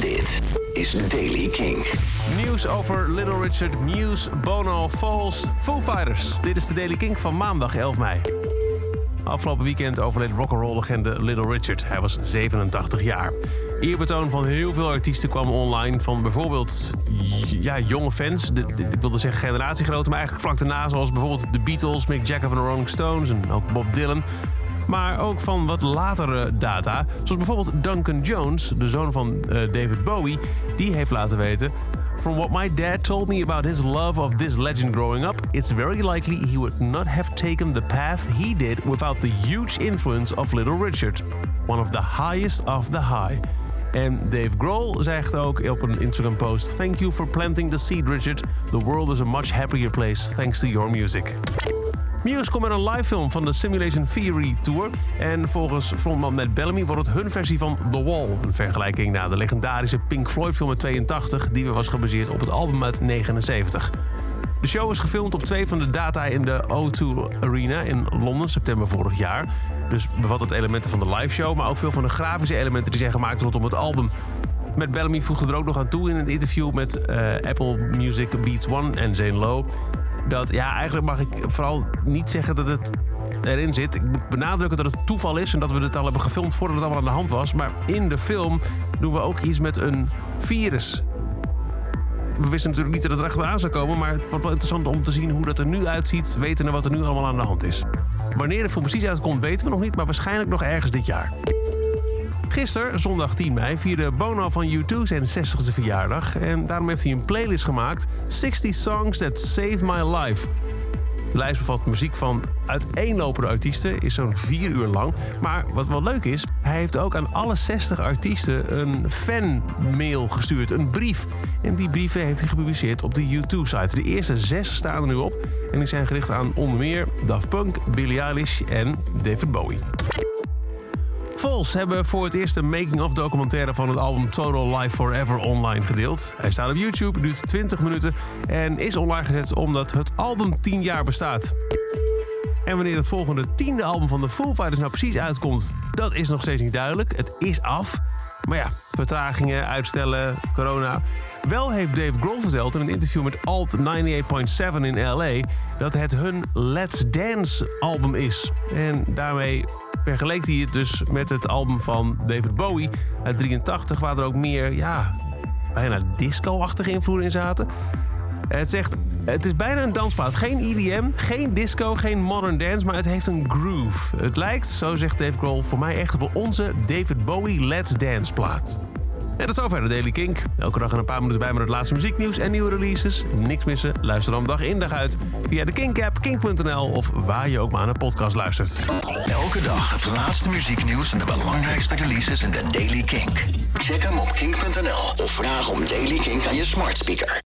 Dit is Daily King. Nieuws over Little Richard, Muse, Bono, Falls, Foo Fighters. Dit is de Daily King van maandag 11 mei. Afgelopen weekend overleed rock'n'roll-legende Little Richard. Hij was 87 jaar. Eerbetoon van heel veel artiesten kwam online. Van bijvoorbeeld ja, jonge fans. Ik wilde zeggen generatiegenoten, maar eigenlijk vlak daarna. Zoals bijvoorbeeld de Beatles, Mick Jagger van de Rolling Stones en ook Bob Dylan. Maar ook van wat latere data. Zoals bijvoorbeeld Duncan Jones, de zoon van eh, David Bowie. Die heeft laten weten... From what my dad told me about his love of this legend growing up, it's very likely he would not have taken the path he did without the huge influence of Little Richard. One of the highest of the high. En Dave Grohl zegt ook op een Instagram post: Thank you for planting the seed, Richard. The world is a much happier place thanks to your music. Muse komt met een live film van de Simulation Theory Tour. En volgens frontman Matt Bellamy wordt het hun versie van The Wall. Een vergelijking naar de legendarische Pink Floyd film uit 82... die weer was gebaseerd op het album uit 79. De show is gefilmd op twee van de data in de O2 Arena in Londen, september vorig jaar. Dus bevat het elementen van de live show... maar ook veel van de grafische elementen die zijn gemaakt rondom het album. Met Bellamy voegde er ook nog aan toe in een interview met eh, Apple Music Beats One en Zane Lowe. Dat ja, eigenlijk mag ik vooral niet zeggen dat het erin zit. Ik moet benadrukken dat het toeval is en dat we het al hebben gefilmd voordat het allemaal aan de hand was. Maar in de film doen we ook iets met een virus. We wisten natuurlijk niet dat het er achteraan zou komen, maar het wordt wel interessant om te zien hoe dat er nu uitziet, wetende wat er nu allemaal aan de hand is. Wanneer de film precies uitkomt, weten we nog niet, maar waarschijnlijk nog ergens dit jaar. Gisteren, zondag 10 mei, vierde Bono van U2 zijn 60ste verjaardag. En daarom heeft hij een playlist gemaakt: 60 Songs That Saved My Life. De lijst bevat muziek van uiteenlopende artiesten, is zo'n 4 uur lang. Maar wat wel leuk is, hij heeft ook aan alle 60 artiesten een fanmail gestuurd, een brief. En die brieven heeft hij gepubliceerd op de U2-site. De eerste zes staan er nu op en die zijn gericht aan onder meer Daft Punk, Billie Eilish en David Bowie. Vols hebben voor het eerst een making-of documentaire van het album Total Life Forever online gedeeld. Hij staat op YouTube, duurt 20 minuten en is online gezet omdat het album 10 jaar bestaat. En wanneer het volgende tiende album van de Foo Fighters nou precies uitkomt, dat is nog steeds niet duidelijk. Het is af. Maar ja, vertragingen, uitstellen, corona. Wel heeft Dave Grohl verteld in een interview met Alt 98.7 in LA dat het hun Let's Dance album is. En daarmee vergeleek hij het dus met het album van David Bowie uit 83, waar er ook meer, ja, bijna disco-achtige invloeden in zaten. Het zegt, het is bijna een dansplaat. Geen EDM, geen disco, geen modern dance, maar het heeft een groove. Het lijkt, zo zegt Dave Grohl, voor mij echt op onze David Bowie Let's Dance plaat. En dat is zover de Daily Kink. Elke dag een paar minuten bij met het laatste muzieknieuws en nieuwe releases. Niks missen, luister dan dag in dag uit via de Kink-app, kink.nl of waar je ook maar naar een podcast luistert. Elke dag het laatste muzieknieuws en de belangrijkste releases in de Daily Kink. Check hem op kink.nl of vraag om Daily Kink aan je smart speaker.